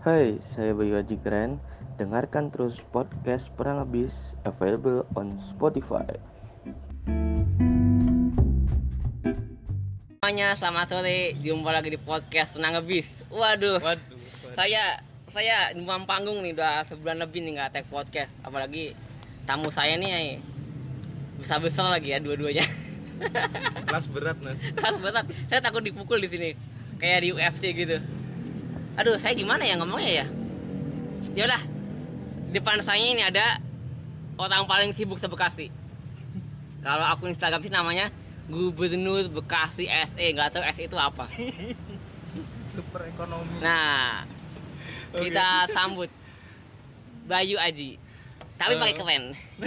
Hai, saya Bayu Haji Keren. Dengarkan terus podcast Perang Habis available on Spotify. Semuanya selamat sore, jumpa lagi di podcast Tenang Habis. Waduh, Waduh. saya saya demam panggung nih udah sebulan lebih nih nggak tag podcast. Apalagi tamu saya nih besar besar lagi ya dua-duanya. Kelas berat mas. Keras banget. Saya takut dipukul di sini, kayak di UFC gitu. Aduh, saya gimana ya ngomongnya ya? Yaudah, depan saya ini ada orang paling sibuk sebekasi. Kalau akun Instagram sih namanya Gubernur Bekasi SE, nggak tahu SE itu apa. Super ekonomi. Nah, Oke. kita sambut Bayu Aji. Tapi pakai keren.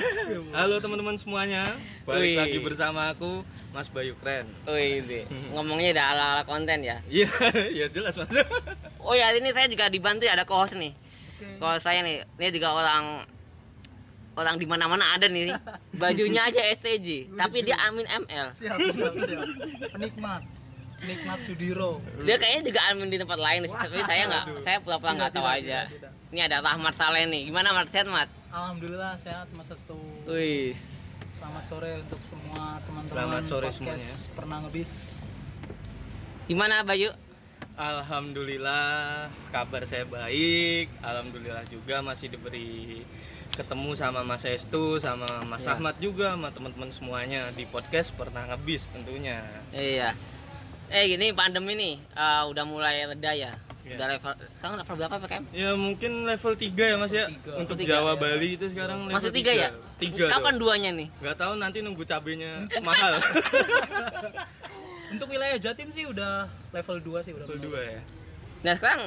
Halo teman-teman semuanya. Balik Wih. lagi bersama aku Mas Bayu Keren. Wih, deh. ngomongnya udah ala-ala konten ya. Iya, ya jelas mas. Oh ya, ini saya juga dibantu ada co-host nih. Kalau saya nih, ini juga orang orang di mana-mana ada nih. Bajunya aja STJ, tapi dia admin ML. siap siap siap penikmat penikmat Sudiro Dia kayaknya juga admin di tempat lain, tapi saya nggak, saya pura-pura nggak tahu tidak, aja. tidak, tidak. Ini ada Rahmat Saleh nih. Gimana Mat? Sehat Mat? alhamdulillah sehat mas Astu Wih, selamat sore untuk semua teman-teman Selamat sore podcast semuanya. pernah ngebis gimana Bayu? Alhamdulillah kabar saya baik. Alhamdulillah juga masih diberi ketemu sama Mas Estu, sama Mas Ya. Rahmat juga, sama teman-teman semuanya di podcast pernah ngebis tentunya. Iya. Eh gini pandemi nih eh, udah mulai reda ya. Iya. Udah level sekarang level berapa PKM? Ya mungkin level 3 ya Mas ya. Tiga. Untuk Tiga, Jawa ya. Bali itu sekarang level Masih tiga ya? Tiga. Kapan dong. duanya nih? Nggak tahu nanti nunggu cabenya mahal. untuk wilayah Jatim sih udah level 2 sih udah level benar. 2 ya. Nah sekarang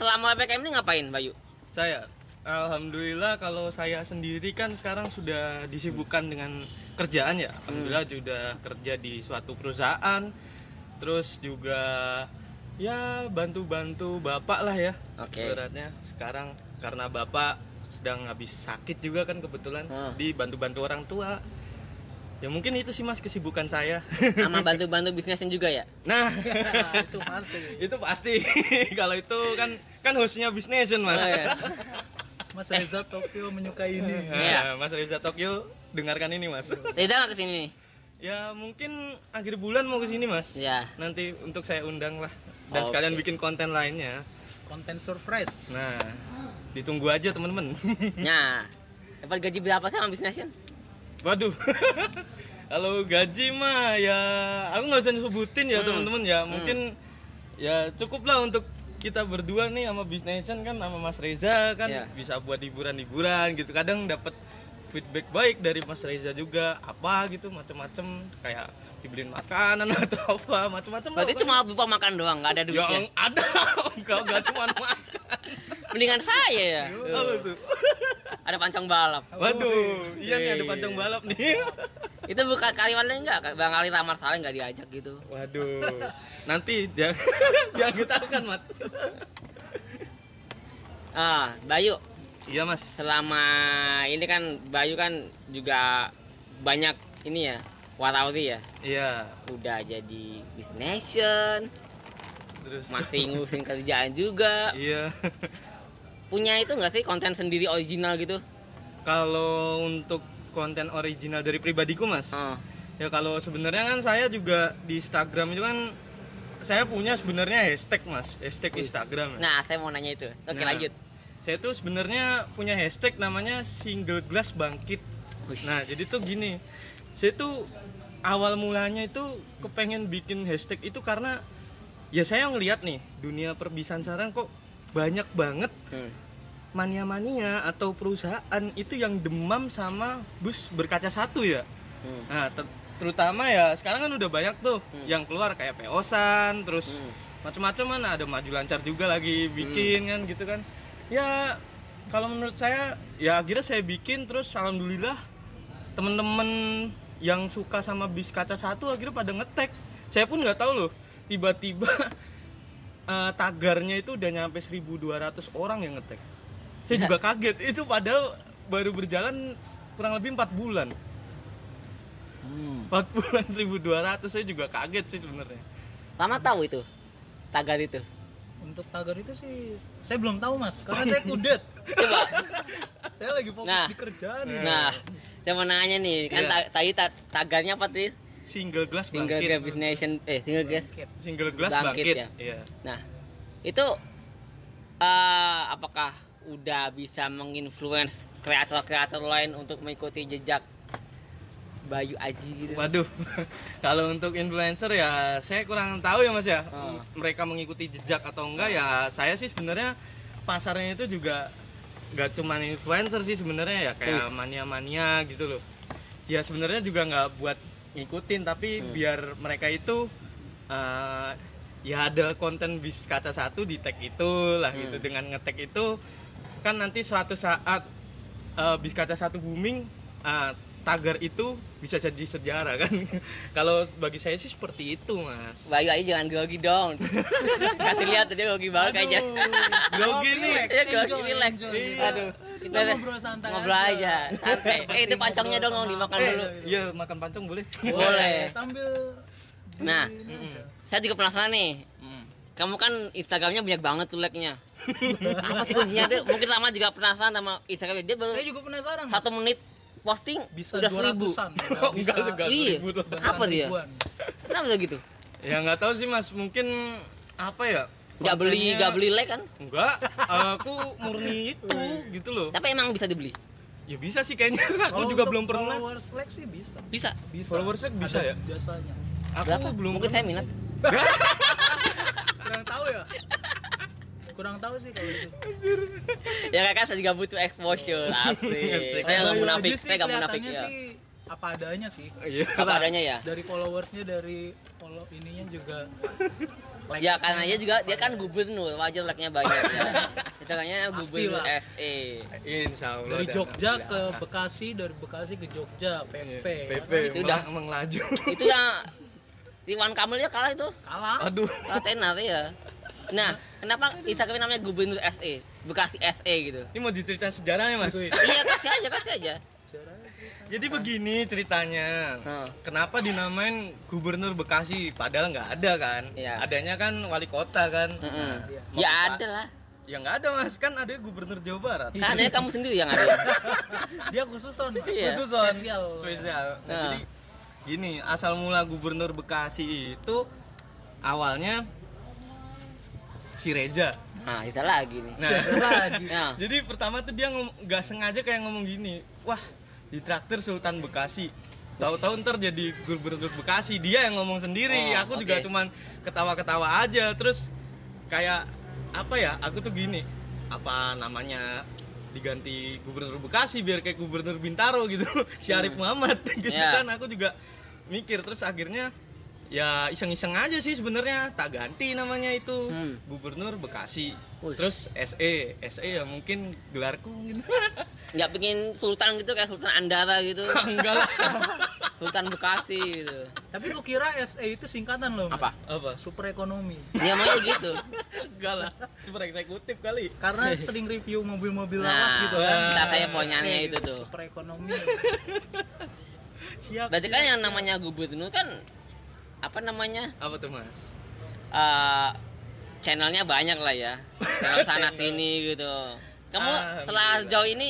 selama PKM ini ngapain Bayu? Saya Alhamdulillah kalau saya sendiri kan sekarang sudah disibukkan dengan kerjaan ya. Alhamdulillah sudah kerja di suatu perusahaan. Terus juga ya bantu-bantu bapak lah ya. Oke. Ibaratnya sekarang karena bapak sedang habis sakit juga kan kebetulan Hmm. dibantu-bantu orang tua. Ya mungkin itu sih Mas kesibukan saya. Sama bantu-bantu bisnisnya juga ya? nah, itu pasti itu pasti. kalau itu kan kan hostnya Business Mas. Oh, iya. Mas Reza Tokyo menyukai ini. Nah, Mas Reza Tokyo dengarkan ini Mas. Tidak nggak ke sini nih? ya mungkin akhir bulan mau ke sini Mas. Ya. Nanti untuk saya undang lah dan Oke. sekalian bikin konten lainnya. konten surprise Nah, ditunggu aja teman-teman. Nah, dapat gaji berapa sih sama bisnisnya? Waduh. Kalau gaji mah ya aku nggak usah sebutin ya Hmm. teman-teman ya. Mungkin ya cukup lah untuk kita berdua nih sama Businession kan sama Mas Reza kan Iya. bisa buat hiburan-hiburan gitu. Kadang dapat feedback baik dari Mas Reza juga apa gitu macem-macem kayak dibeliin makanan atau apa macem-macem. lah Berarti cuma berupa makan doang, nggak ada ya duitnya. ada enggak enggak cuma makan. Mendingan saya ya. Tuh? Ada pancang balap. Waduh, iya nih ada pancang balap nih. Itu bukan kalimatnya enggak? Bang Ali Ramar Saleh nggak diajak gitu. Waduh, nanti jangan jangan ketahukan mat. Ah, Bayu, Iya mas. selama ini kan Bayu kan juga banyak ini ya warawiri ya Iya. udah jadi businessman Terus. masih ngurusin kerjaan juga Iya. punya itu nggak sih konten sendiri original gitu kalau untuk konten original dari pribadiku mas, oh, ya kalau sebenarnya kan saya juga di Instagram itu kan saya punya sebenarnya hashtag mas, hashtag. Instagram. ya. nah saya mau nanya itu oke Nah, lanjut Saya tuh sebenarnya punya hashtag namanya single glass bangkit. Hush. Nah, jadi tuh gini. Saya tuh awal mulanya itu kepengen bikin hashtag itu karena ya saya ngelihat nih dunia perbisan sekarang kok banyak banget Hmm. mania-mania atau perusahaan itu yang demam sama bus berkaca satu ya. Hmm. Nah, ter- terutama ya sekarang kan udah banyak tuh Hmm. yang keluar kayak Peosan, terus Hmm. macam-macam mana ada maju lancar juga lagi bikin kan gitu kan. Ya kalau menurut saya ya akhirnya saya bikin terus alhamdulillah temen-temen yang suka sama bis kaca satu akhirnya pada ngetek. Saya pun nggak tahu loh tiba-tiba eh, tagarnya itu udah nyampe 1200 orang yang ngetek. Saya juga kaget itu padahal baru berjalan kurang lebih empat bulan. Hmm. 4 bulan 1200 saya juga kaget sih sebenarnya. Lama tahu itu tagar itu untuk tagar itu sih saya belum tahu mas karena saya kudet Coba. saya lagi fokus Nah. di kerjaan nih. Nah, saya mau nanya nih, kan Iya. ta- tadi ta- tagarnya apa sih? single glass Single bangkit Gap Nation, eh single gas. single glass Bangkit, bangkit, ya? iya Nah, itu eh apakah udah bisa menginfluence kreator-kreator lain untuk mengikuti jejak Bayu Aji gitu? Waduh, kalau untuk influencer ya saya kurang tahu ya mas ya. Ah. Mereka mengikuti jejak atau enggak ya saya sih sebenarnya pasarnya itu juga nggak cuma influencer sih sebenarnya ya kayak mania-mania gitu loh. Ya sebenarnya juga nggak buat ngikutin tapi Hmm. biar mereka itu eh, ya ada konten bis kaca satu di tag itu lah gitu Hmm. dengan ngetek itu kan nanti suatu saat eh, bis kaca satu booming eh, tagar itu bisa jadi sejarah kan kalau bagi saya sih seperti itu mas Bayu Aji jangan grogi dong. Kasih lihat dia grogi banget kayaknya. grogi nih Iya, grogi relax. enjoy. Iya. Aduh. Kita ngobrol santai Ngobrol aja, santai. Eh itu pancongnya dong mau dimakan eh, dulu. iya makan pancong boleh Boleh. sambil Nah, aja. saya juga penasaran nih. Kamu kan Instagramnya banyak banget tuh like-nya. Apa sih kuncinya tuh? Mungkin lama juga penasaran sama Instagramnya. Dia baru saya juga penasaran satu menit posting bisa udah seribu. 200-an, udah bisa enggak juga Iya. Apa dia? Kenapa bisa gitu? ya nggak tahu sih mas mungkin apa ya Gak beli, kontennya- gak beli like kan? enggak aku murni itu gitu loh Tapi emang bisa dibeli. ya bisa sih kayaknya aku juga untuk belum pernah followers like sih bisa Bisa. bisa Followersnya bisa Ada ya? jasanya aku Berapa? belum Mungkin saya minat. kurang tahu ya kurang tahu sih kalau itu Ya kakak saya juga butuh exposure. Asik. Asik. saya nggak munafik. Saya nggak munafik ya. sih apa adanya sih iya Apa adanya ya? dari followersnya dari follow ininya juga like Ya karena dia juga dia kan gubernur, wajar like-nya banyak ya. Itu kayaknya gubernur. SE. insya Allah dari Jogja ke. Bekasi dari Bekasi ke Jogja Iya, PP PP Itu itu udah. udah mengelaju Itu yang Iwan Kamil ya kalah itu. kalah aduh Kalah tenar ya. Nah, kenapa Instagram namanya gubernur SE? Bekasi SE gitu. ini mau diceritain sejarahnya mas. Iya, kasih aja, kasih aja. jadi begini ceritanya Nah. kenapa dinamain gubernur Bekasi padahal nggak ada kan Iya. adanya kan wali kota kan Heeh. Mau Ya Pak. ada lah. ya nggak ada mas kan ada gubernur Jawa Barat Kan ada kamu sendiri yang ada. dia khususon Mas. Iya. khusus on Spesial. spesial Nah, Nah. jadi gini asal mula gubernur Bekasi itu awalnya si Reja. Nah, itu lagi nih. nah lagi. Ya. jadi pertama tuh dia nggak sengaja kayak ngomong gini wah di traktir Sultan Bekasi. Tahu-tahu ntar jadi gubernur Bekasi. Dia yang ngomong sendiri. Oh, aku juga oke. cuman ketawa-ketawa aja. Terus kayak apa ya aku tuh gini apa namanya diganti gubernur Bekasi biar kayak gubernur Bintaro gitu. Si Arif Muhammad gitu Ya. kan. Aku juga mikir. Terus akhirnya ya iseng-iseng aja sih sebenarnya. Tak ganti namanya itu. Hmm. gubernur Bekasi. Wih. terus SE SE ya mungkin gelarku gitu Nggak bikin sultan gitu kayak Sultan Andara gitu. enggak lah. Sultan Bekasi gitu. tapi lu kira SE itu singkatan loh mas? Apa? apa? Super ekonomi Ya mau gitu. enggak lah. Super eksekutif kali. Karena sering review mobil-mobil Nah, lawas gitu kan. kita saya ponyannya SE itu tuh. super ekonomi siap Berarti kan yang namanya gubernur kan apa namanya? apa tuh mas eh channelnya banyak lah ya. Channel sana Channel. sini gitu. Kamu Alhamdulillah. setelah jauh ini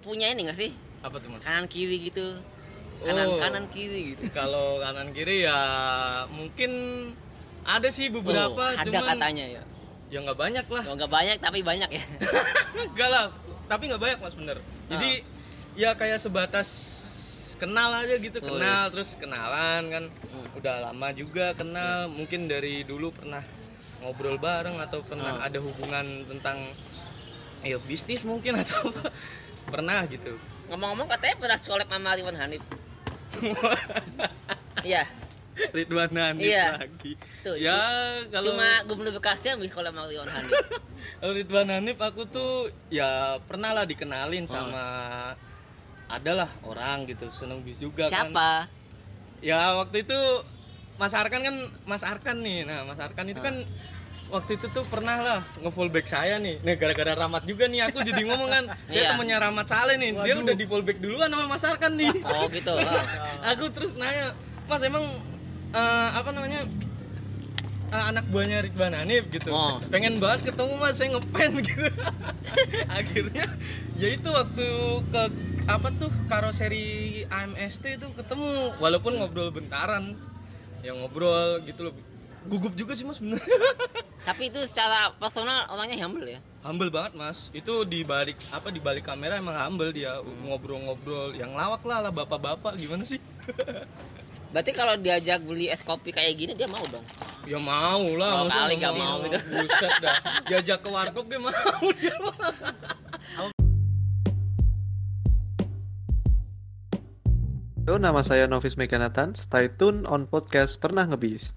punya ini gak sih? apa tuh mas Kanan kiri gitu. Kanan Oh. kanan kiri gitu. kalau kanan kiri ya mungkin ada sih beberapa Oh, ada cuman katanya ya. ya nggak banyak lah Oh, nggak banyak tapi banyak ya. enggak lah tapi nggak banyak mas bener jadi ya kayak sebatas kenal aja gitu Oh, kenal yes. terus kenalan kan Hmm. udah lama juga kenal mungkin dari dulu pernah ngobrol bareng atau pernah Oh. ada hubungan tentang ya bisnis mungkin atau apa. pernah gitu Ngomong-ngomong katanya pernah collab sama Ridwan Hanif. Iya, Ridwan Hanif Iya. lagi Tuh, ya kalau cuma Gubernur Bekasi yang bisa collab sama Ridwan Hanif. kalau Ridwan Hanif aku tuh ya pernah lah dikenalin Oh. sama adalah orang gitu seneng bis juga kan Siapa? Ya waktu itu Mas Arkan kan Mas Arkan nih. Nah, Mas Arkan itu Ah. kan waktu itu tuh pernah lah nge-fallback saya nih. Nah, gara-gara Ramat juga nih aku jadi ngomong kan. Dia Iya. temennya Ramat Saleh nih. Dia Waduh. udah di fallback duluan sama Mas Arkan nih. Oh gitu. Oh. aku terus nanya, "Mas emang eh, apa namanya? uh, anak buahnya Ridwan Hanif gitu Oh. pengen banget ketemu mas saya ngepen gitu akhirnya ya itu waktu ke apa tuh karoseri AMST itu ketemu walaupun ngobrol bentaran. Yang ngobrol gitu loh. Gugup juga sih mas bener. Tapi itu secara personal orangnya humble ya. humble banget mas. Itu di balik apa di balik kamera emang humble dia. Ngobrol-ngobrol yang lawak lah lah bapak-bapak gimana sih? Berarti kalau diajak beli es kopi kayak gini dia mau dong. ya mau lah Oh, masa kali nggak mau. gitu. buset dah. Diajak ke warkop dia mau dia Halo, nama saya Novis Mekanatan. Stay tune on podcast Pernah Ngebis.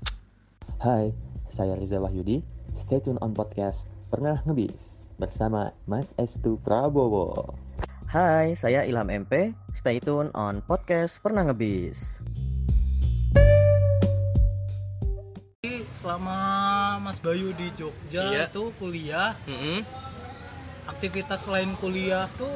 Hai, saya Riza Wahyudi. Stay tune on podcast Pernah Ngebis bersama Mas Estu Prabowo. Hai, saya Ilham MP. Stay tune on podcast Pernah Ngebis. Selama Mas Bayu di Jogja Iya. itu kuliah, Mm-mm. aktivitas selain kuliah tuh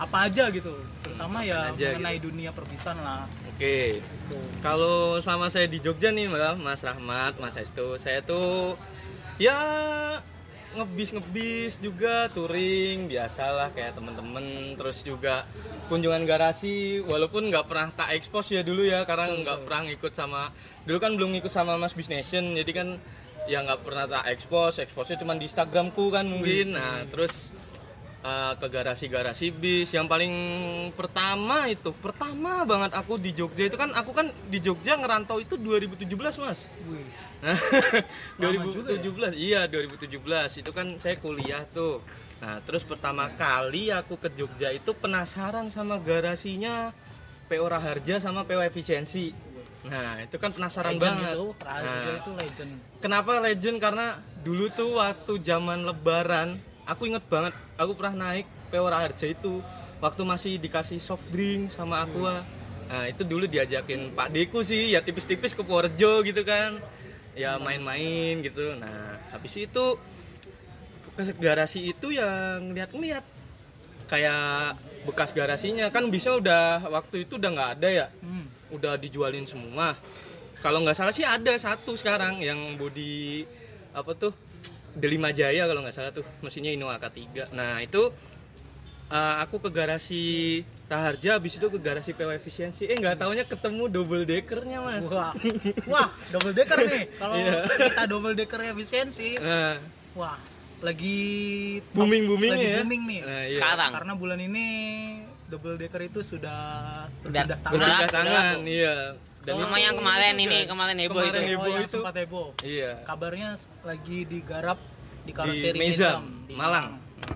apa aja gitu. Terutama ya apa aja mengenai dunia perpisahan lah. Oke, Tuh. kalau selama saya di Jogja nih, Mbak, Mas Rahmat, Mas Estu, saya tuh ya ngebis ngebis juga touring biasalah kayak temen-temen. Terus juga kunjungan garasi walaupun nggak pernah tak expose ya dulu ya karena nggak pernah ngikut sama dulu kan belum ngikut sama Mas Bis Nation jadi kan ya nggak pernah tak expose. Expose nya cuma di Instagramku kan mungkin. Nah terus uh, ke garasi-garasi bis. Yang paling pertama itu pertama banget aku di Jogja itu kan aku kan di Jogja ngerantau itu 2017 mas. Wih, Nah, Lama juga 2017 iya 2017 itu kan saya kuliah tuh. Nah terus pertama kali aku ke Jogja itu penasaran sama garasinya PO Raharja sama PO Efisiensi. Nah itu kan penasaran legend banget. itu, Nah, itu legend. Kenapa legend? Karena dulu tuh waktu zaman lebaran, aku inget banget, aku pernah naik PO Raharja itu waktu masih dikasih soft drink sama Aqua. Nah, itu dulu diajakin Pak Deku sih, ya tipis-tipis ke Purworejo gitu kan. Ya main-main gitu. Nah, habis itu ke garasi itu yang ngeliat-ngeliat kayak bekas garasinya kan bisa udah waktu itu udah nggak ada ya Hmm. udah dijualin semua. Kalau nggak salah sih ada satu sekarang yang body apa tuh Delima Jaya kalau nggak salah tuh mesinnya Innova K3. Nah itu uh, aku ke garasi Raharja, habis itu ke garasi PW Efisiensi. Eh nggak taunya ketemu double deckernya mas. Wah, wah, double decker nih. Kalau Iya. kita double decker efisiensi, Nah, wah, lagi booming booming lagi ya. booming nih. Nah, iya. Sekarang. Karena bulan ini double decker itu sudah Udah- berpindah tangan. udah tangan, iya. Dan Sama itu yang kemarin ini, kemarin heboh Kemarin itu. heboh Oh, yang itu. sempat heboh. Iya. Kabarnya lagi digarap di Di karoseri Mezam, di Malang.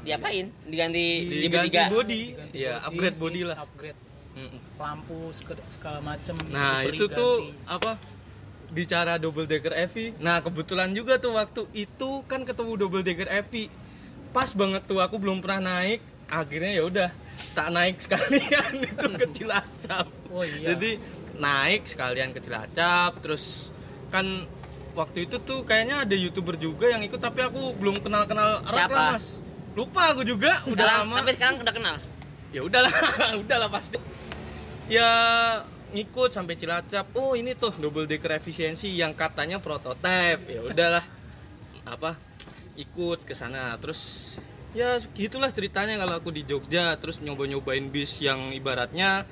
Diapain? Diganti Diganti DB3. body, Diganti iya, body upgrade body lah. Upgrade Mm-mm. lampu segala macem. Nah itu tuh apa bicara double decker Evi. Nah kebetulan juga tuh waktu itu kan ketemu double decker Evi. Pas banget tuh aku belum pernah naik. Akhirnya ya udah tak naik sekalian itu ke Cilacap. Oh iya. Jadi naik sekalian ke Cilacap. Terus kan waktu itu tuh kayaknya ada youtuber juga yang ikut tapi aku belum kenal kenal erat lah mas. Lupa aku juga udah Sekarang, lama. tapi sekarang udah kenal. ya udahlah udahlah pasti. Ya ngikut sampai Cilacap. Oh ini tuh double decker efisiensi yang katanya prototype ya udahlah. Apa? Ikut ke sana. Terus ya gitulah ceritanya kalau aku di Jogja. Terus nyoba-nyobain bis yang ibaratnya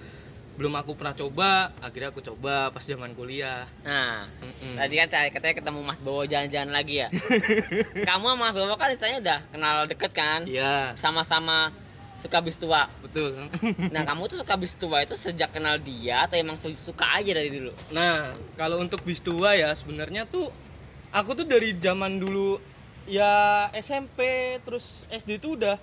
belum aku pernah coba akhirnya aku coba pas zaman kuliah Nah, Mm-mm. tadi kan katanya ketemu Mas Bowo jalan-jalan lagi ya. Kamu sama Mas Bowo kan istilahnya udah kenal deket kan? iya Sama-sama suka bis tua. betul Nah, kamu tuh suka bis tua itu sejak kenal dia atau emang suka aja dari dulu? Nah, kalau untuk bis tua ya sebenarnya tuh aku tuh dari zaman dulu ya SMP terus SD tuh udah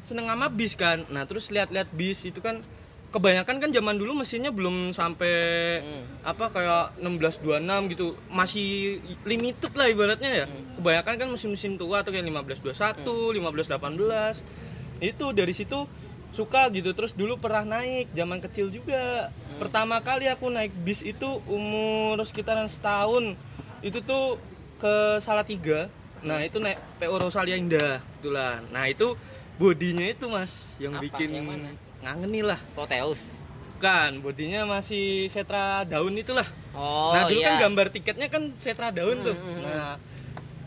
seneng sama bis kan. Nah, terus lihat-lihat bis itu kan kebanyakan kan zaman dulu mesinnya belum sampai Hmm. apa kayak 1626 gitu. Masih limited lah ibaratnya ya. Hmm. Kebanyakan kan mesin-mesin tua tuh kayak 1521, 1518. Itu dari situ suka gitu terus dulu pernah naik zaman kecil juga pertama kali aku naik bis itu umur sekitaran setahun itu tuh ke Salatiga nah itu naik PO Rosalia Indah kebetulan nah itu bodinya itu mas yang Apa? bikin Yang mana? Ngangenin lah. Proteus. kan bodinya masih setra daun itulah. Oh, nah dulu iya. kan gambar tiketnya kan setra daun tuh. Hmm, hmm, hmm. nah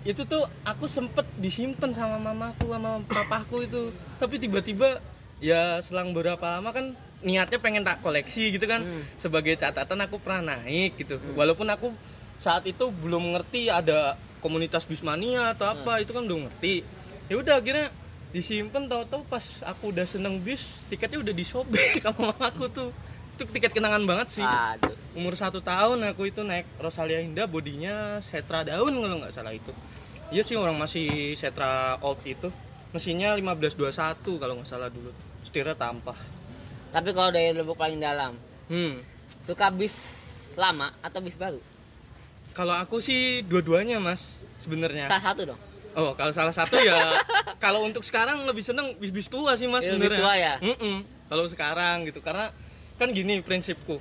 itu tuh aku sempet disimpan sama mamaku sama papaku itu. Tapi tiba-tiba ya selang beberapa lama kan niatnya pengen tak koleksi gitu kan. Hmm. sebagai catatan aku pernah naik gitu. Walaupun aku saat itu belum ngerti ada komunitas bismania atau apa itu kan belum ngerti. Ya udah akhirnya disimpan tahu-tahu pas aku udah seneng bis tiketnya udah disobek sama mamaku tuh. Itu tiket kenangan banget sih. Aduh. umur satu tahun aku itu naik Rosalia Indah bodinya Setra daun kalau nggak salah itu. Iya sih orang masih Setra old itu. Mesinnya 1521 kalau nggak salah dulu. Setirnya tampah. Tapi kalau dari lubuk paling dalam, hmm. suka bis lama atau bis baru? kalau aku sih dua-duanya mas sebenarnya. Salah satu dong. Oh kalau salah satu ya kalau untuk sekarang lebih seneng bis-bis tua sih mas lebih sebenarnya tua ya? Mm-mm. kalau sekarang gitu karena kan gini prinsipku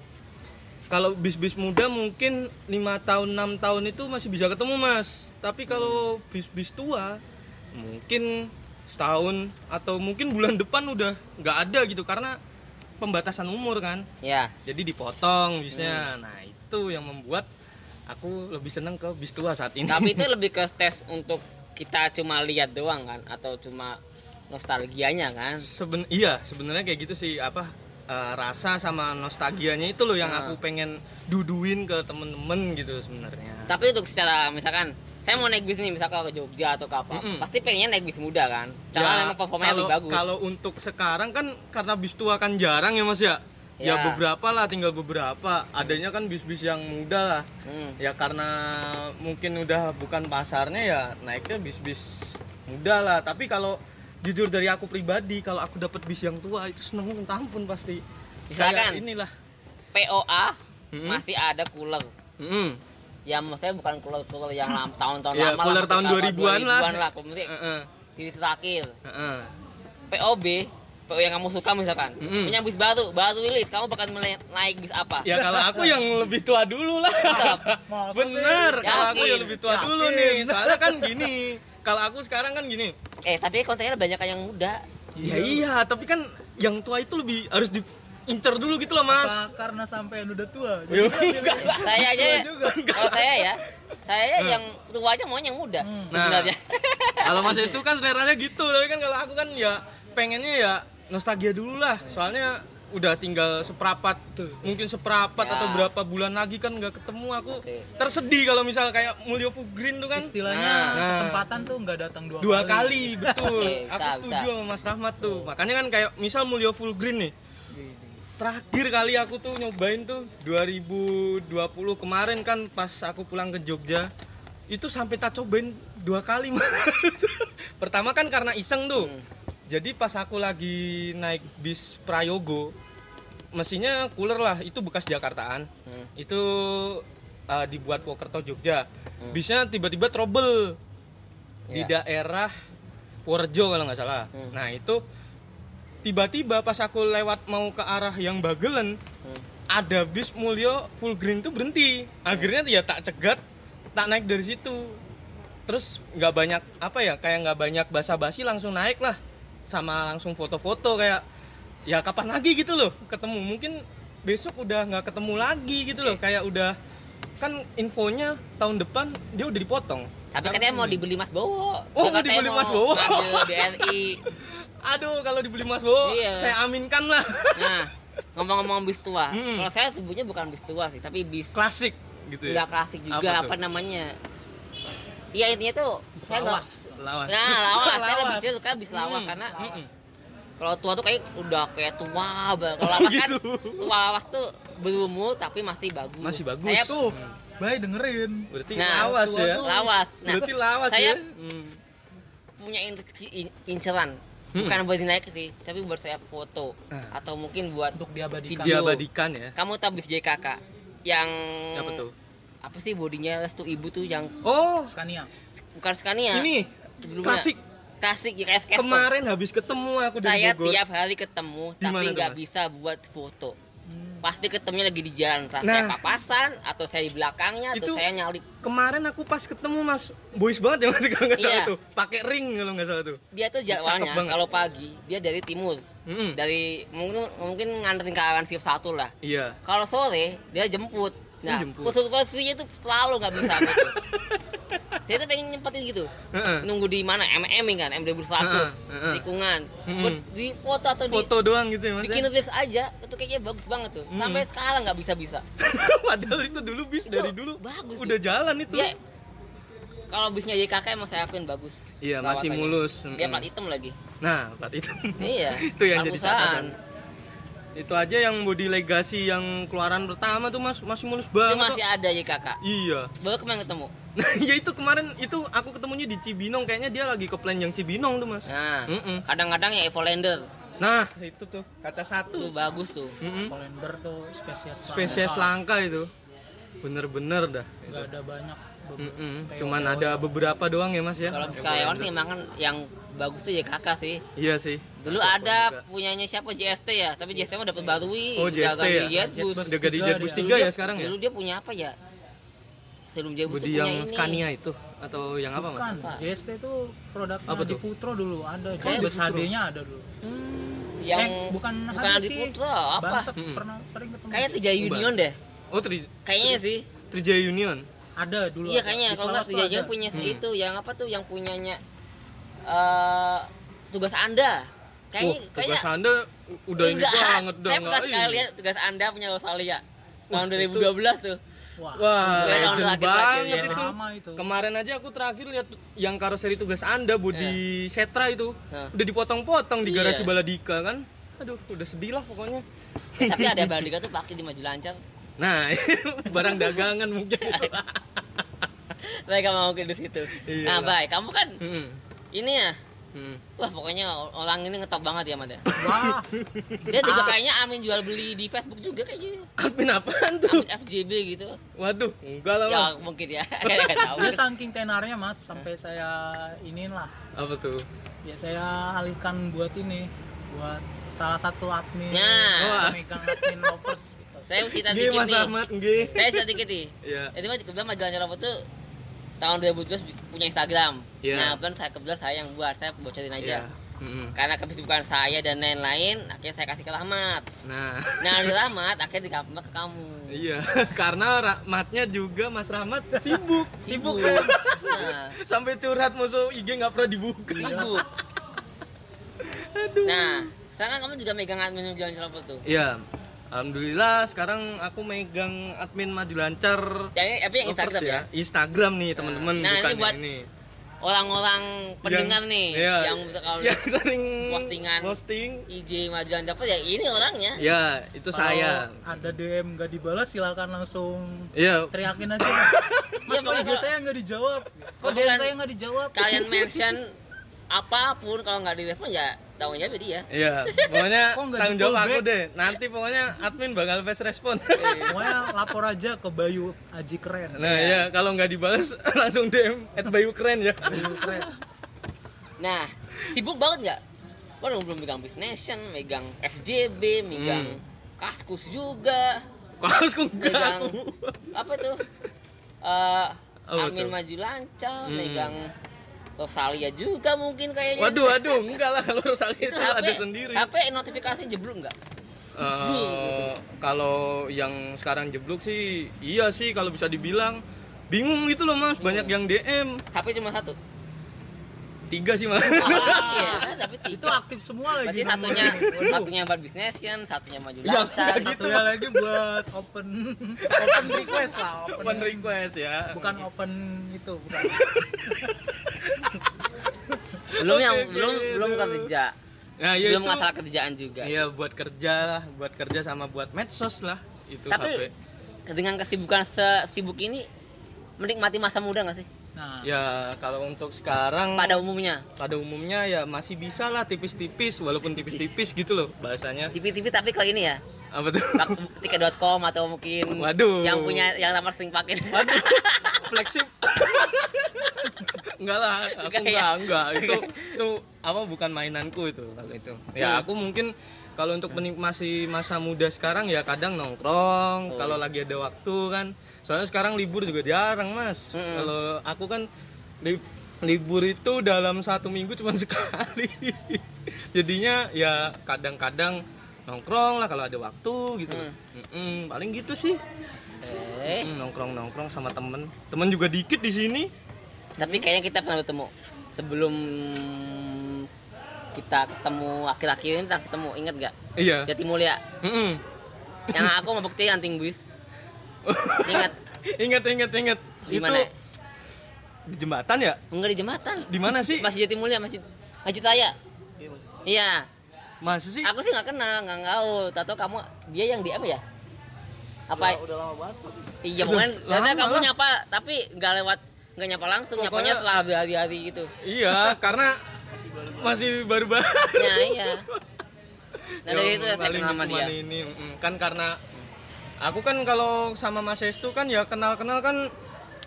kalau bis-bis muda mungkin lima tahun enam tahun itu masih bisa ketemu mas tapi kalau bis-bis tua mungkin setahun atau mungkin bulan depan udah nggak ada gitu karena pembatasan umur kan Ya. jadi dipotong Hmm. bisnya nah itu yang membuat aku lebih seneng ke bis tua saat ini Tapi itu lebih ke tes untuk kita cuma lihat doang kan atau cuma nostalgianya kan? Seben iya sebenarnya kayak gitu sih apa eh, rasa sama nostalgianya itu loh yang Nah. aku pengen duduin ke temen-temen gitu sebenarnya Tapi untuk secara misalkan saya mau naik bis nih misalkan ke Jogja atau ke apa, Mm-mm. pasti pengennya naik bis muda kan? Karena memang performanya kalau, lebih bagus. kalau untuk sekarang kan karena bis tua kan jarang ya mas ya ya, Ya. beberapa lah tinggal beberapa adanya kan bis-bis yang muda lah Hmm. ya karena mungkin udah bukan pasarnya ya naiknya bis-bis muda lah tapi kalau jujur dari aku pribadi kalau aku dapat bis yang tua itu seneng minta ampun pasti Misalkan. Kayak inilah POA Mm-mm. masih ada cooler. Mm. Ya maksudnya bukan cooler-cooler yang lama tahun-tahun Ya, lama cooler lah, tahun maksudnya 2000-an lah. 2000-an lah. Kemudian Heeh, di Traktir. heeh. POB, PO yang kamu suka misalkan, Mm-mm. punya bis baru, baru rilis, kamu bakal naik bis apa? Ya kalau aku yang lebih tua dulu lah. Tetap. Bener, sih? kalau aku yang lebih tua dulu Yakin. nih. Soalnya kan gini, kalau aku sekarang kan gini. Eh tapi kontennya banyak yang muda. Ya iya, tapi kan yang tua itu lebih harus diincar dulu gitu loh, Mas. Apa karena sampai udah tua jadi enggak. Saya aja, juga. kalau saya ya, saya yang tua aja mau yang muda Hmm. sebenarnya. Kalau Mas itu kan seleranya gitu, tapi kan kalau aku kan ya pengennya ya nostalgia dulu lah. Soalnya udah tinggal seperapat mungkin seperapat Ya. atau berapa bulan lagi kan nggak ketemu aku Oke. tersedih kalau misal kayak Mulyo Fugrin tuh kan istilahnya Nah. kesempatan tuh nggak datang dua, dua kali betul Oke, aku bisa, setuju bisa. sama Mas Rahmat tuh makanya kan kayak misal Mulyo Full Green nih terakhir kali aku tuh nyobain tuh 2020 kemarin kan pas aku pulang ke Jogja itu sampai tak cobain dua kali pertama kan karena iseng tuh Hmm. Jadi pas aku lagi naik bis Prayogo mesinnya cooler lah itu bekas Jakartaan Hmm. itu uh, dibuat Wokerto Jogja Hmm. bisnya tiba-tiba trouble di Iya. daerah Purworejo kalau nggak salah. Hmm. Nah itu tiba-tiba pas aku lewat mau ke arah yang Bagelen Hmm. ada bis Mulyo full green tuh berhenti. Akhirnya ya tak cegat, tak naik dari situ. Terus nggak banyak apa ya kayak nggak banyak basa-basi langsung naik lah sama langsung foto-foto kayak ya kapan lagi gitu loh ketemu mungkin besok udah nggak ketemu lagi gitu loh kayak udah kan infonya tahun depan dia udah dipotong Tapi katanya mau dibeli Mas Bowo. Oh, mau dibeli Mas Bowo. BRI. Aduh, kalau dibeli Mas Bowo, Iya. saya aminkan lah. Nah, ngomong-ngomong bis tua. Hmm. Kalau saya sebutnya bukan bis tua sih, tapi bis Klasik gitu ya. nggak klasik juga Apa apa, namanya? Iya intinya tuh saya nggak lawas. Lawas. Nah, lawas. saya Lawas. lebih suka bis lawas Hmm, karena kalau tua tuh kayak udah kayak tua banget. Kalau lawas kan gitu. tua lawas tuh berumur tapi masih bagus. Masih bagus. Saya tuh baik dengerin Berarti Nah, lawas ya. tuh- lawas. Nah, Berarti lawas saya ya. Hmm. punya in- in- inceran. Bukan buat dinaik sih, tapi buat saya foto Nah. atau mungkin buat untuk diabadikan Video. Diabadikan ya. kamu tahu bis JKK yang Apa tuh? Apa sih bodinya restu ibu tuh yang Oh, Scania bukan Scania ini sebelumnya klasik. klasik ya kayak. Kemarin habis ketemu aku dari saya Bogor. tiap hari ketemu Di mana tapi nggak bisa buat foto pasti ketemunya lagi di jalan entah Nah. saya papasan atau saya di belakangnya atau Itu- saya nyalip Kemarin aku pas ketemu Mas, boys banget ya Mas kalau nggak salah Iya. tuh. Pakai ring kalau nggak salah tuh. dia tuh jadwalnya kalau pagi dia dari timur Mm-mm. dari mungkin mungkin nganterin ke arah shift satu lah Iya. kalau sore dia jemput nah posisinya itu selalu nggak bisa saya tuh pengen nyempetin gitu Heeh. nunggu di mana MM kan M 2100 Heeh, heeh. tikungan buat di foto atau di Foto doang gitu ya mas. bikin nulis aja itu kayaknya bagus banget tuh Mm. sampai sekarang nggak bisa bisa Padahal itu dulu bis Itu dari dulu bagus udah jalan itu. dia kalau bisnya JKK emang saya akuin bagus Iya, masih mulus. dia plat hitam lagi Nah, plat itu. iya Itu yang jadi catatan. Itu aja yang body legacy yang keluaran pertama tuh mas masih mulus itu banget. masih ada JKK Iya. baru kemarin ketemu Nah, ya itu kemarin itu aku ketemunya di Cibinong kayaknya dia lagi ke plan yang Cibinong tuh mas. nah Mm-mm. kadang-kadang ya Evolander Nah itu tuh kaca itu satu. bagus tuh Mm-mm. Polender tuh spesies Spesies langka itu. Bener-bener dah. nggak ada banyak Mm-mm. Cuman ada beberapa doang ya mas ya. kalau Skyward sih emang kan yang bagus tuh JKK sih Iya sih. dulu ada punyanya siapa JST ya tapi JST mah dapat Barui Oh, udah JST ya? Jetbus Udah ganti Tiga Jetbus dia. tiga Dulu ya dia- sekarang ya. dulu dia punya apa ya sebelum Jetbus tuh Budi punya yang ini Scania itu atau yang apa mas? bukan JST tuh produknya Apa di tuh? Putro dulu ada Kayak Jetbus HD-nya ada dulu yang eh, bukan bukan HD Adi. Putra apa Bantet Mm-mm. pernah sering ketemu kayak Trijaya Union deh Oh Tri kayaknya sih Trijaya Union. Ada dulu iya kayaknya kalau nggak Trijaya ada. punya Hmm. itu yang apa tuh yang punyanya eh tugas anda kayaknya kayaknya tugas anda udah ini banget dah saya pernah nggak sekali ini. lihat tugas anda punya Australia tahun itu- 2012 tuh wah Wah, legend banget ya. itu. lama itu Kemarin aja aku terakhir lihat yang karoseri tugas anda body Setra itu Nah. udah dipotong-potong di Iya. garasi Baladika kan. Aduh, udah sedih lah pokoknya. Eh, tapi ada Baldika tuh pakai di maju lancar Nah, barang dagangan mungkin itu. saya gak mau ke di situ Iya nah baik kamu kan Hmm. ini ya Hmm. wah pokoknya orang ini ngetop banget ya Mat ya wah dia juga kayaknya amin jual beli di Facebook juga kayaknya Admin apaan tuh? amin FJB gitu Waduh, enggak lah ya mas. mungkin ya kayak nggak tahu dia saking tenarnya mas sampai saya iniin lah Apa tuh? ya saya alihkan buat ini buat salah satu admin Nah. pemegang admin lovers. Saya Nggih dikit Mas nih Ahmad, nggih. saya cerita dikit nih Iya. itu kan kebetulan majalah robot tuh tahun 2012 punya Instagram Iya. nah kebetulan saya kebetulan saya yang buat saya bocorin aja. Mm-mm. karena kesibukan saya dan lain-lain akhirnya saya kasih ke Rahmat Nah, nah Rahmat akhirnya dikasih ke kamu iya, karena Rahmatnya juga Mas Rahmat sibuk, sibuk kan? nah Sampai curhat musuh IG nggak pernah dibuka. sibuk nah sekarang kamu juga megang admin jalan robot tuh Iya. Alhamdulillah sekarang aku megang admin maju lancar yang tapi yang Lovers Instagram ya Instagram nih teman-teman Nah, bukan ini buat yang ini. orang-orang pendengar nih iya, yang bisa kalau yang sering postingan. posting. IG majuan dapat ya ini orangnya Ya, itu Kalau saya. ada DM nggak dibalas silakan langsung Iya. teriakin aja mas IG kalau- saya nggak dijawab Kalau kok DM saya nggak dijawab kalian mention apa pun kalau nggak direspon ya tanggung jawab dia Iya, pokoknya tanggung jawab aku deh. Nanti pokoknya admin bakal fast respon. pokoknya lapor aja ke Bayu Aji keren Nah, ya kalau nggak dibalas langsung DM at Bayu keren ya. Bayu keren nah sibuk banget nggak Waduh belum megang Nation, megang FJB, megang Hmm. Kaskus juga, Kaos kok megang apa tuh? Eh Apa Amin maju lancar, Hmm. megang Rosalia juga mungkin kayaknya. Waduh, waduh, enggak lah kalau Rosalia itu itu, HP, ada sendiri. HP notifikasi jeblok nggak? Eh, gitu. kalau yang sekarang jeblok sih iya sih kalau bisa dibilang bingung gitu loh mas banyak yang DM HP cuma satu. Tiga sih malah iya, tapi itu tiga. aktif semua lagi Berarti satunya satunya buat bisnesnya, satunya maju lancar. kayak gitu. satunya lagi buat open open request lah open, open request ya bukan open itu bukan Belum yang Oke, belum gitu. belum kerja. nah ya belum itu masalah kerjaan juga. iya buat kerja lah buat kerja sama buat medsos lah itu Tapi HP dengan kesibukan sesibuk ini menikmati masa muda nggak sih? Nah ya kalau untuk sekarang Pada umumnya. pada umumnya ya masih bisa lah tipis-tipis walaupun tipis-tipis gitu loh bahasanya TV-TV tapi kalau ini ya, apa tuh tiket.com atau mungkin Waduh. yang punya yang lamar sering pakai. Waduh, flexib. enggak lah, aku Enggak enggak, ya? enggak. Itu itu apa bukan mainanku itu kalau itu. Ya Hmm. aku mungkin kalau untuk menikmati masa muda sekarang ya kadang nongkrong, Oh. kalau lagi ada waktu kan. Soalnya sekarang libur juga jarang, Mas. Mm-mm. Kalau aku kan li- libur itu dalam satu minggu cuma sekali. Jadinya ya kadang-kadang nongkrong lah kalau ada waktu gitu. Hmm. Mm-mm, paling gitu sih. Eh, Hmm, nongkrong nongkrong sama temen temen juga dikit di sini Tapi kayaknya kita pernah bertemu sebelum kita ketemu laki-laki ini kita ketemu inget gak? Iya. Jati Mulia. Mm-mm. Yang aku mau bukti anting buis. Ingat ingat ingat ingat. di Itu mana? di jembatan ya? Enggak di jembatan. Di mana sih? Masih Jati Mulia, masih Haji Raya. Iya. Masa sih? Aku sih nggak kenal, nggak tahu. Tahu kamu dia yang di apa ya? Apa? Udah, lama banget. Iya, lama ternyata kamu lah. nyapa tapi nggak lewat nggak nyapa langsung, Pokoknya- nyapanya setelah berhari-hari gitu. Iya, karena masih baru-baru. Ya, iya. Nah, dari itu ya saya Paling kenal sama dia. Ini, kan karena aku kan kalau sama Mas Estu kan ya kenal-kenal kan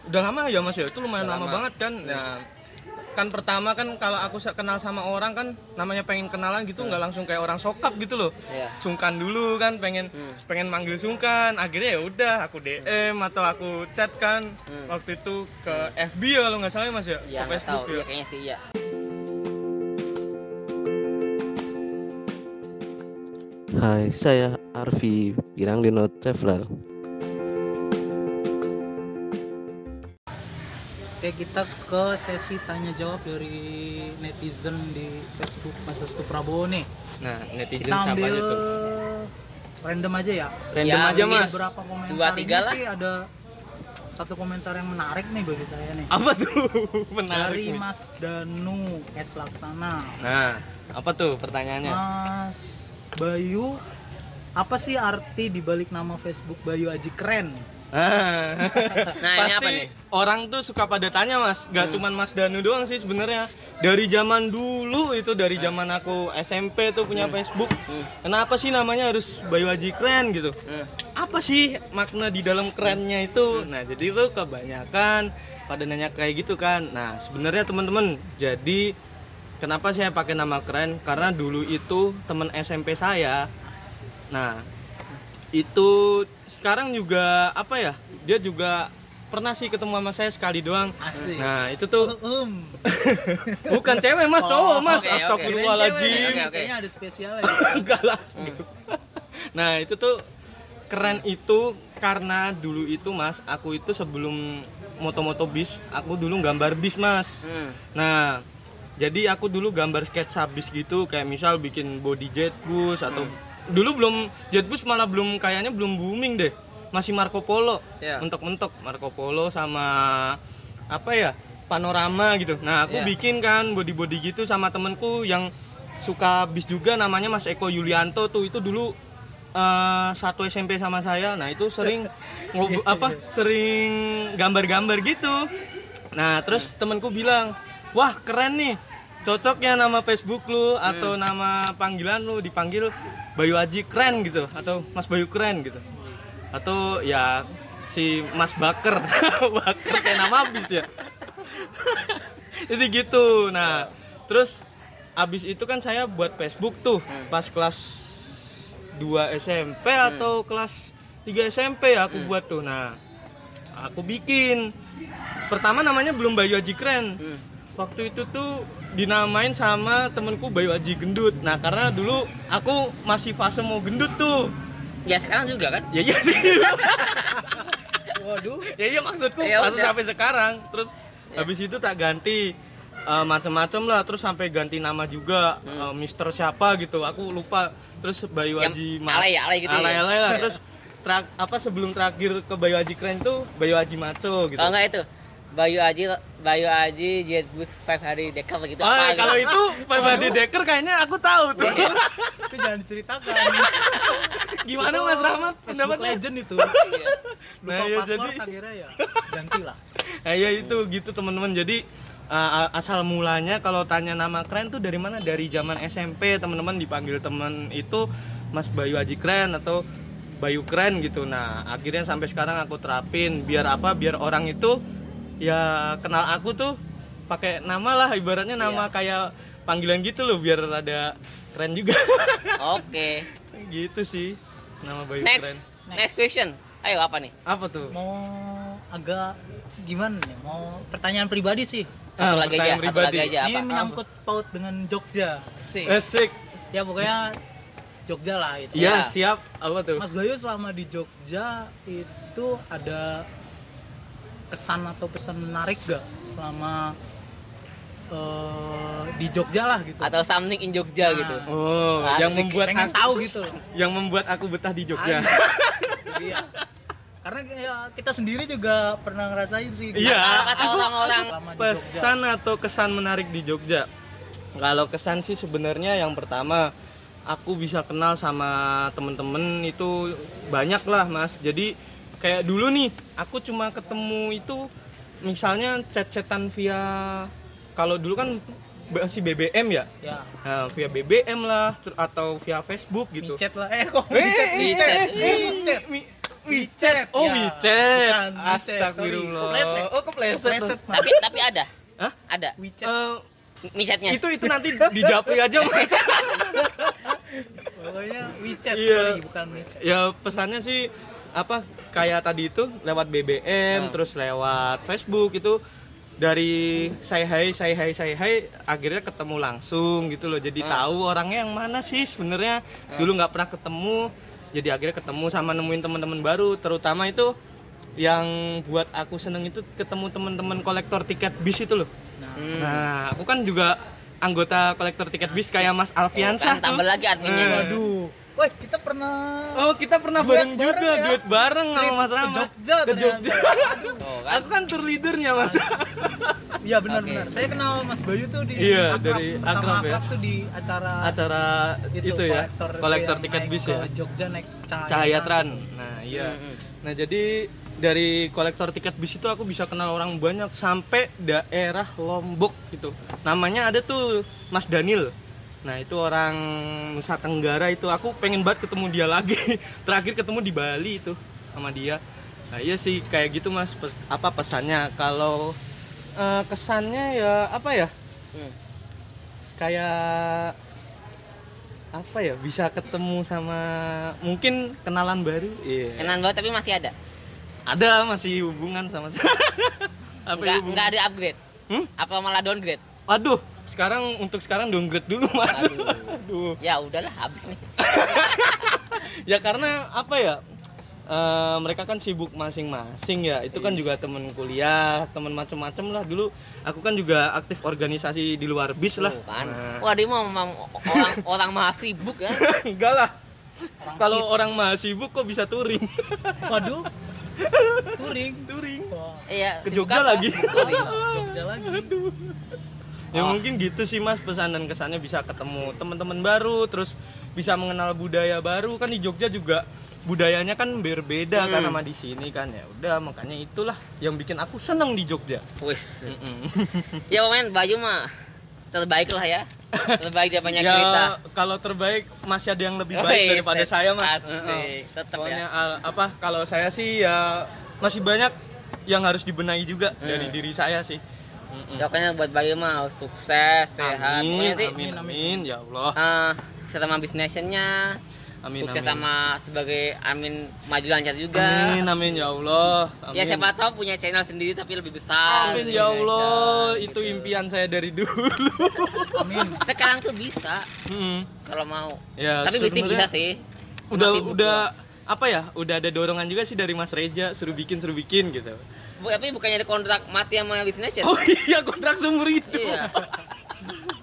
udah lama ya Mas ya. Itu lumayan Udah lama, lama. banget kan. Nah, kan pertama kan kalau aku kenal sama orang kan namanya pengen kenalan gitu nggak langsung kayak orang sokap gitu loh. Iya. Sungkan dulu kan pengen Hmm. pengen manggil sungkan. Akhirnya ya udah aku DM atau aku chat kan Hmm. waktu itu ke FB ya kalau nggak salah ya, Mas ya. Iya, ke nggak tahu. Facebook Iya, ya. kayaknya sih iya. Hai, saya Arfi Piranglino Traveler. Oke kita ke sesi tanya jawab dari netizen di Facebook Mas Astu Prabowo nih. Nah, netizen Kita siapa ambil aja tuh? random aja ya. Random Ya, aja, Mas. Beberapa komentar Dua, tiga lah. sih ada satu komentar yang menarik nih bagi saya nih. Apa tuh? Menarik Dari nih. Mas Danu S Laksana. Nah, apa tuh pertanyaannya? Mas Bayu, apa sih arti dibalik nama Facebook Bayu Aji Keren? Ah. Nah, ini Pasti apa nih? orang tuh suka pada tanya mas, gak cuman Mas Danu doang sih sebenarnya. Dari zaman dulu itu dari zaman aku SMP tuh punya Facebook. Hmm. Kenapa sih namanya harus Bayu Haji Keren gitu? Hmm. Apa sih makna di dalam kerennya itu? Nah jadi itu kebanyakan pada nanya kayak gitu kan. Nah sebenarnya teman-teman, jadi kenapa saya pakai nama keren? Karena dulu itu teman SMP saya. Nah itu sekarang juga apa ya dia juga pernah sih ketemu sama saya sekali doang Asik. nah itu tuh Um. bukan cewek mas cowok mas oke, oke. astagfirullahaladzim Oke, oke. Kayaknya ada spesialnya. enggak lah nah itu tuh keren itu karena dulu itu mas aku itu sebelum moto-moto bis aku dulu gambar bis mas Hmm. Nah, jadi aku dulu gambar sketsa bis gitu, kayak misal bikin body jet bus atau dulu belum jet bus malah belum kayaknya belum booming deh. Masih Marco Polo. Iya. Mentok-mentok Marco Polo sama apa ya? Panorama gitu. Nah, aku Iya. bikin kan body-body gitu sama temenku yang suka bis juga namanya Mas Eko Yulianto tuh itu dulu eh, satu SMP sama saya. Nah, itu sering ngob- apa? Sering gambar-gambar gitu. Nah, terus temenku bilang, "Wah, keren nih. Cocok ya nama Facebook lu atau nama panggilan lu dipanggil Bayu Aji keren gitu atau Mas Bayu keren gitu. Atau ya si Mas Baker. Baker kayak nama habis ya. Jadi gitu. Nah, terus abis itu kan saya buat Facebook tuh pas kelas 2 SMP atau kelas 3 SMP ya aku buat tuh. Nah, aku bikin. Pertama namanya belum Bayu Aji Keren. Hmm. Waktu itu tuh dinamain sama temenku Bayu Aji Gendut. Nah, karena dulu aku masih fase mau gendut tuh. Ya sekarang juga kan? Ya iya sih. Waduh. ya iya maksudku Ya udah. sampai sekarang. Terus Ya. habis itu tak ganti eh, macem-macem lah terus sampai ganti nama juga eh, Mister siapa gitu aku lupa terus Bayu Yang Haji alay ya, alay gitu ya? alay alay lah terus terak- apa sebelum terakhir ke Bayu Haji keren tuh Bayu Haji Maco gitu Kalau enggak itu Bayu Aji Bayu Aji Jet Bus Five hari dekat gitu Oh, apa kalau gitu. itu Pak Badi Decker kayaknya aku tahu tuh. Itu jangan diceritakan. Gimana Mas Rahmat pendapatnya? legend itu. Iya. Lupa Nah, ya, jadi- akhirnya ya gantilah. Nah, ya itu gitu teman-teman. Jadi uh, asal mulanya kalau tanya nama keren tuh dari mana? Dari zaman SMP teman-teman dipanggil teman itu Mas Bayu Haji Keren atau Bayu Keren gitu. Nah, akhirnya sampai sekarang aku terapin biar apa? Biar orang itu ya kenal aku tuh pakai nama lah ibaratnya nama kayak panggilan gitu loh biar ada keren juga. Oke. gitu sih. Nama Bayu Next. Keren. Next question. Ayo apa nih? Apa tuh? Mau agak gimana nih? Mau pertanyaan pribadi sih. Satu Ah, lagi aja, satu pribadi. lagi aja Ini apa? menyangkut paut dengan Jogja. Sih. Asik. Ya pokoknya Jogja lah gitu. Iya, Ya. siap. Apa tuh? Mas Bayu selama di Jogja itu ada kesan atau pesan menarik gak selama eh, di Jogja lah gitu? Atau something in Jogja Nah. gitu. Oh, Asik. yang membuat pengen aku tahu gitu. yang membuat aku betah di Jogja. iya. Karena ya, kita sendiri juga pernah ngerasain sih. Iya, kata aku- orang-orang. Pesan atau kesan menarik di Jogja? Kalau kesan sih sebenarnya yang pertama aku bisa kenal sama temen-temen itu banyak lah mas. Jadi kayak dulu nih aku cuma ketemu itu misalnya chat-chatan via kalau dulu kan masih BBM ya ya nah, via BBM lah atau via Facebook gitu micet lah eh kok Eh, micet WeChat. eh, WeChat. Mi- WeChat. Oh, Ya, WeChat. WeChat, Astagfirullah. Oh, kepleset. Tapi tapi ada. Hah? Ada. WeChat Eh, Micetnya. itu itu nanti dijapri aja mas pokoknya WeChat Iya. sorry bukan micet ya pesannya sih apa kayak tadi itu lewat BBM terus lewat Facebook itu dari say hi say hi say hi akhirnya ketemu langsung gitu loh. Jadi tahu orangnya yang mana sih sebenarnya. Dulu nggak pernah ketemu jadi akhirnya ketemu sama nemuin teman-teman baru. Terutama itu yang buat aku seneng itu ketemu teman-teman kolektor tiket bis itu loh. Hmm. nah aku kan juga anggota kolektor tiket bis kayak Mas Alfiansyah Kan tambah lagi adminnya. Eh. aduh Woi, kita pernah Oh kita pernah Duet bareng juga, bareng ya? duet bareng sama Mas ke Rahmat Jogja Ke. Jogja Tuh kan. Aku kan tour leadernya Mas Iya benar Oke. benar. Saya kenal Mas Bayu tuh di Iya, akrab, dari akrab ya. tuh di acara Acara itu, ya, kolektor, itu kolektor tiket naik bis ke ya Jogja naik cahaya, Cahaya Tran Nah iya Hmm, hmm. Nah jadi dari kolektor tiket bis itu aku bisa kenal orang banyak sampai daerah Lombok gitu Namanya ada tuh Mas Daniel Nah itu orang Nusa Tenggara itu aku pengen banget ketemu dia lagi Terakhir ketemu di Bali itu sama dia Nah iya sih kayak gitu mas Pes- apa pesannya kalau eh, kesannya ya apa ya Hmm. kayak apa ya bisa ketemu sama mungkin kenalan baru iya Kenan banget tapi masih ada. ada masih hubungan sama apa enggak hubungan ada upgrade. Hmm? Apa malah downgrade? aduh sekarang untuk sekarang downgrade dulu mas aduh, Ya udahlah habis nih. ya karena apa ya eh, mereka kan sibuk masing-masing ya itu kan juga temen kuliah temen macem-macem lah dulu aku kan juga aktif organisasi di luar bis lah kan. Nah. Wah, dia mau orang orang mah sibuk ya. enggak lah kalau orang mah sibuk kok bisa touring Waduh. Touring. touring Iya. Ke Jogja lagi. Touring. Jogja lagi. Ya Oh. mungkin gitu sih mas pesan dan kesannya bisa ketemu teman-teman baru terus bisa mengenal budaya baru kan di Jogja juga budayanya kan berbeda kan Hmm. sama di sini kan ya udah makanya itulah yang bikin aku seneng di Jogja Wis. Mm-mm. Ya pokoknya baju mah terbaik lah ya. Terbaik dia banyak ya cerita. kalau terbaik masih ada yang lebih Oh, baik iya, daripada saya mas Heeh. tetep Pokoknya ya. apa kalau saya sih ya masih banyak yang harus dibenahi juga dari Hmm. diri saya sih Mm-mm. Ya, pokoknya buat Bayu mah harus sukses, sehat. amin, sih amin amin ya Allah eh, sukses sama bisnisnya, amin sukses amin sama sebagai amin maju lancar juga. Amin amin ya Allah. Amin. Ya siapa tahu punya channel sendiri tapi lebih besar. Amin ya Indonesia, Allah. gitu. Itu impian saya dari dulu. Amin. Sekarang tuh bisa Hmm. kalau mau. Ya, tapi bisnis bisa sih. Udah udah apa ya? Udah ada dorongan juga sih dari Mas Reja suruh bikin suruh bikin gitu. Bu, tapi bukannya ada kontrak mati sama bisnisnya. Oh iya kontrak seumur hidup. Iya.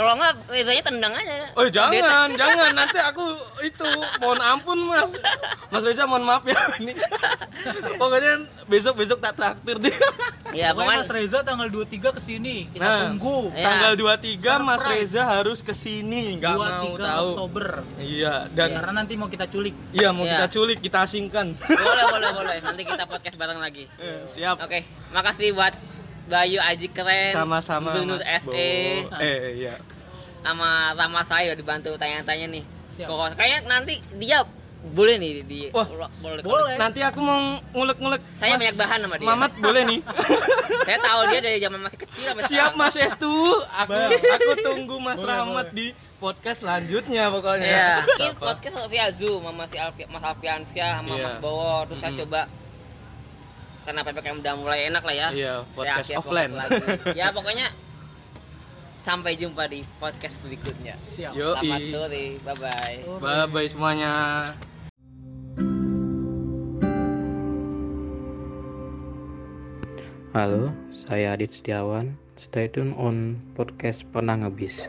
Kalau nggak, Rezanya tendang aja. Oh jangan, jangan nanti aku itu mohon ampun Mas. Mas Reza mohon maaf ya ini. Pokoknya besok besok tak traktir deh. Iya, Pokoknya pokoknya Mas Reza tanggal 23 ke sini. Kita Nah. tunggu. Iya. Tanggal 23 Mas Surprise. Reza harus ke sini, nggak mau 23 tahu. Oktober. Iya, dan Karena nanti mau kita culik. iya mau Iya. kita culik, kita asingkan. boleh boleh boleh. Nanti kita podcast bareng lagi. Eh, Siap. Oke, makasih buat Bayu Aji keren. Sama-sama Mas SE. Eh iya. Sama Rama saya dibantu tanya-tanya nih. Kok kayaknya nanti dia boleh nih di Wah, boleh. boleh. Nanti aku mau ngulek-ngulek. Saya banyak bahan sama dia. Mamat boleh nih. Saya tahu dia dari zaman masih kecil sampai Siap sekarang. Mas Estu. Aku aku tunggu Mas Boleh, Rahmat boleh. di podcast selanjutnya pokoknya. Iya, ini Apa? podcast via Zoom sama si Alfi, Mas Alfiansyah sama Iya. Mas Bowo. Terus saya Mm-mm. coba karena PPKM udah mulai enak lah ya. Iya, Saya podcast offline. ya pokoknya sampai jumpa di podcast berikutnya. Siap. Yoi. Selamat sore, bye bye. Bye bye semuanya. Halo, saya Adit Setiawan. Stay tune on podcast Pernah Ngebis.